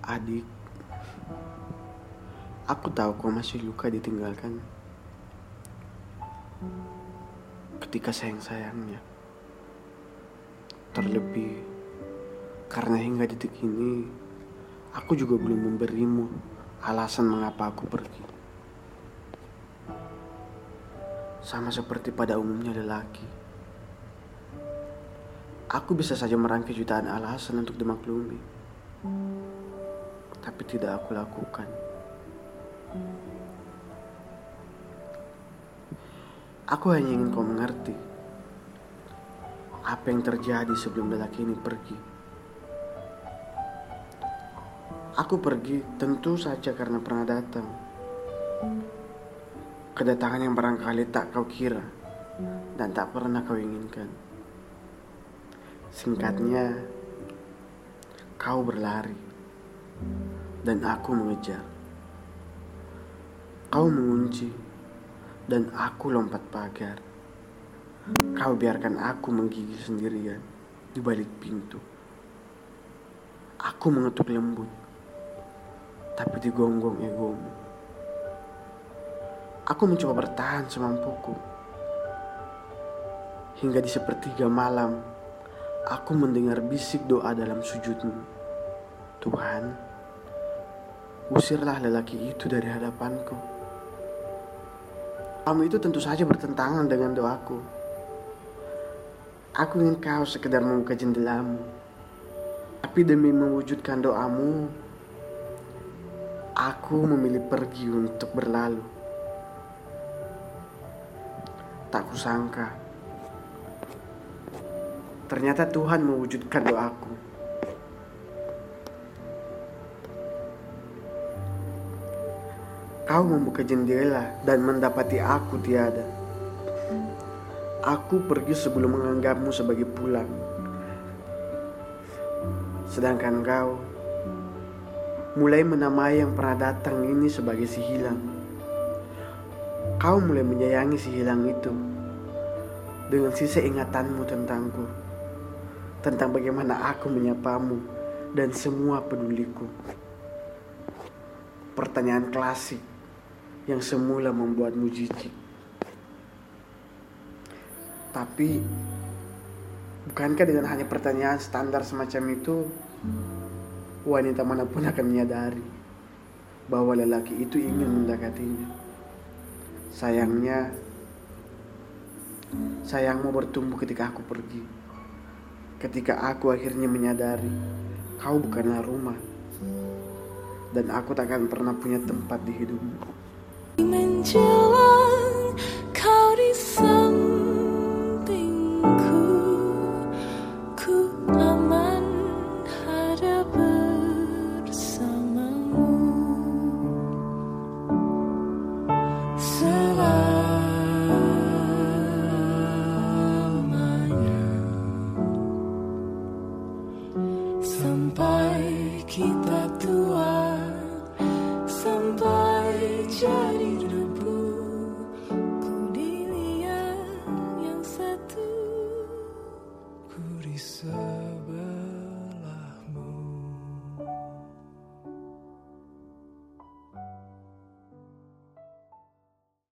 Adik, aku tahu kau masih luka ditinggalkan. Ketika sayang-sayangnya. Terlebih, karena hingga detik ini, aku juga belum memberimu alasan mengapa aku pergi. Sama seperti pada umumnya lelaki. Aku bisa saja merangkai jutaan alasan untuk dimaklumi. Tapi tidak aku lakukan. Aku hanya ingin kau mengerti apa yang terjadi sebelum lelaki ini pergi. Aku pergi tentu saja karena pernah datang. Kedatangan yang barangkali tak kau kira dan tak pernah kau inginkan. Singkatnya, kau berlari dan aku mengejar. Kau mengunci dan aku lompat pagar. Kau biarkan aku menggigil sendirian di balik pintu. Aku mengetuk lembut, tapi digonggong egomu. Aku mencoba bertahan semampuku. Hingga di sepertiga malam, aku mendengar bisik doa dalam sujudmu. Tuhan, usirlah lelaki itu dari hadapanku. Kamu itu tentu saja bertentangan dengan doaku. Aku ingin kau sekedar membuka jendelamu. Tapi demi mewujudkan doamu, aku memilih pergi untuk berlalu. Tak kusangka, ternyata Tuhan mewujudkan doaku. Kau membuka jendela dan mendapati aku tiada. Aku pergi sebelum menganggapmu sebagai pulang. Sedangkan kau mulai menamai yang pernah datang ini sebagai si hilang. Kau mulai menyayangi si hilang itu dengan sisa ingatanmu tentangku, tentang bagaimana aku menyapamu dan semua peduliku. Pertanyaan klasik yang semula membuatmu jijik. Tapi bukankah dengan hanya pertanyaan standar semacam itu wanita mana pun akan menyadari bahwa lelaki itu ingin mendekatinya. Sayangnya sayangmu bertumbuh ketika aku pergi. Ketika aku akhirnya menyadari kau bukanlah rumah dan aku takkan pernah punya tempat di hidupmu menjelang kau di sampingku ku aman ada bersamamu. Selamanya sampai kita tua sampai jauh.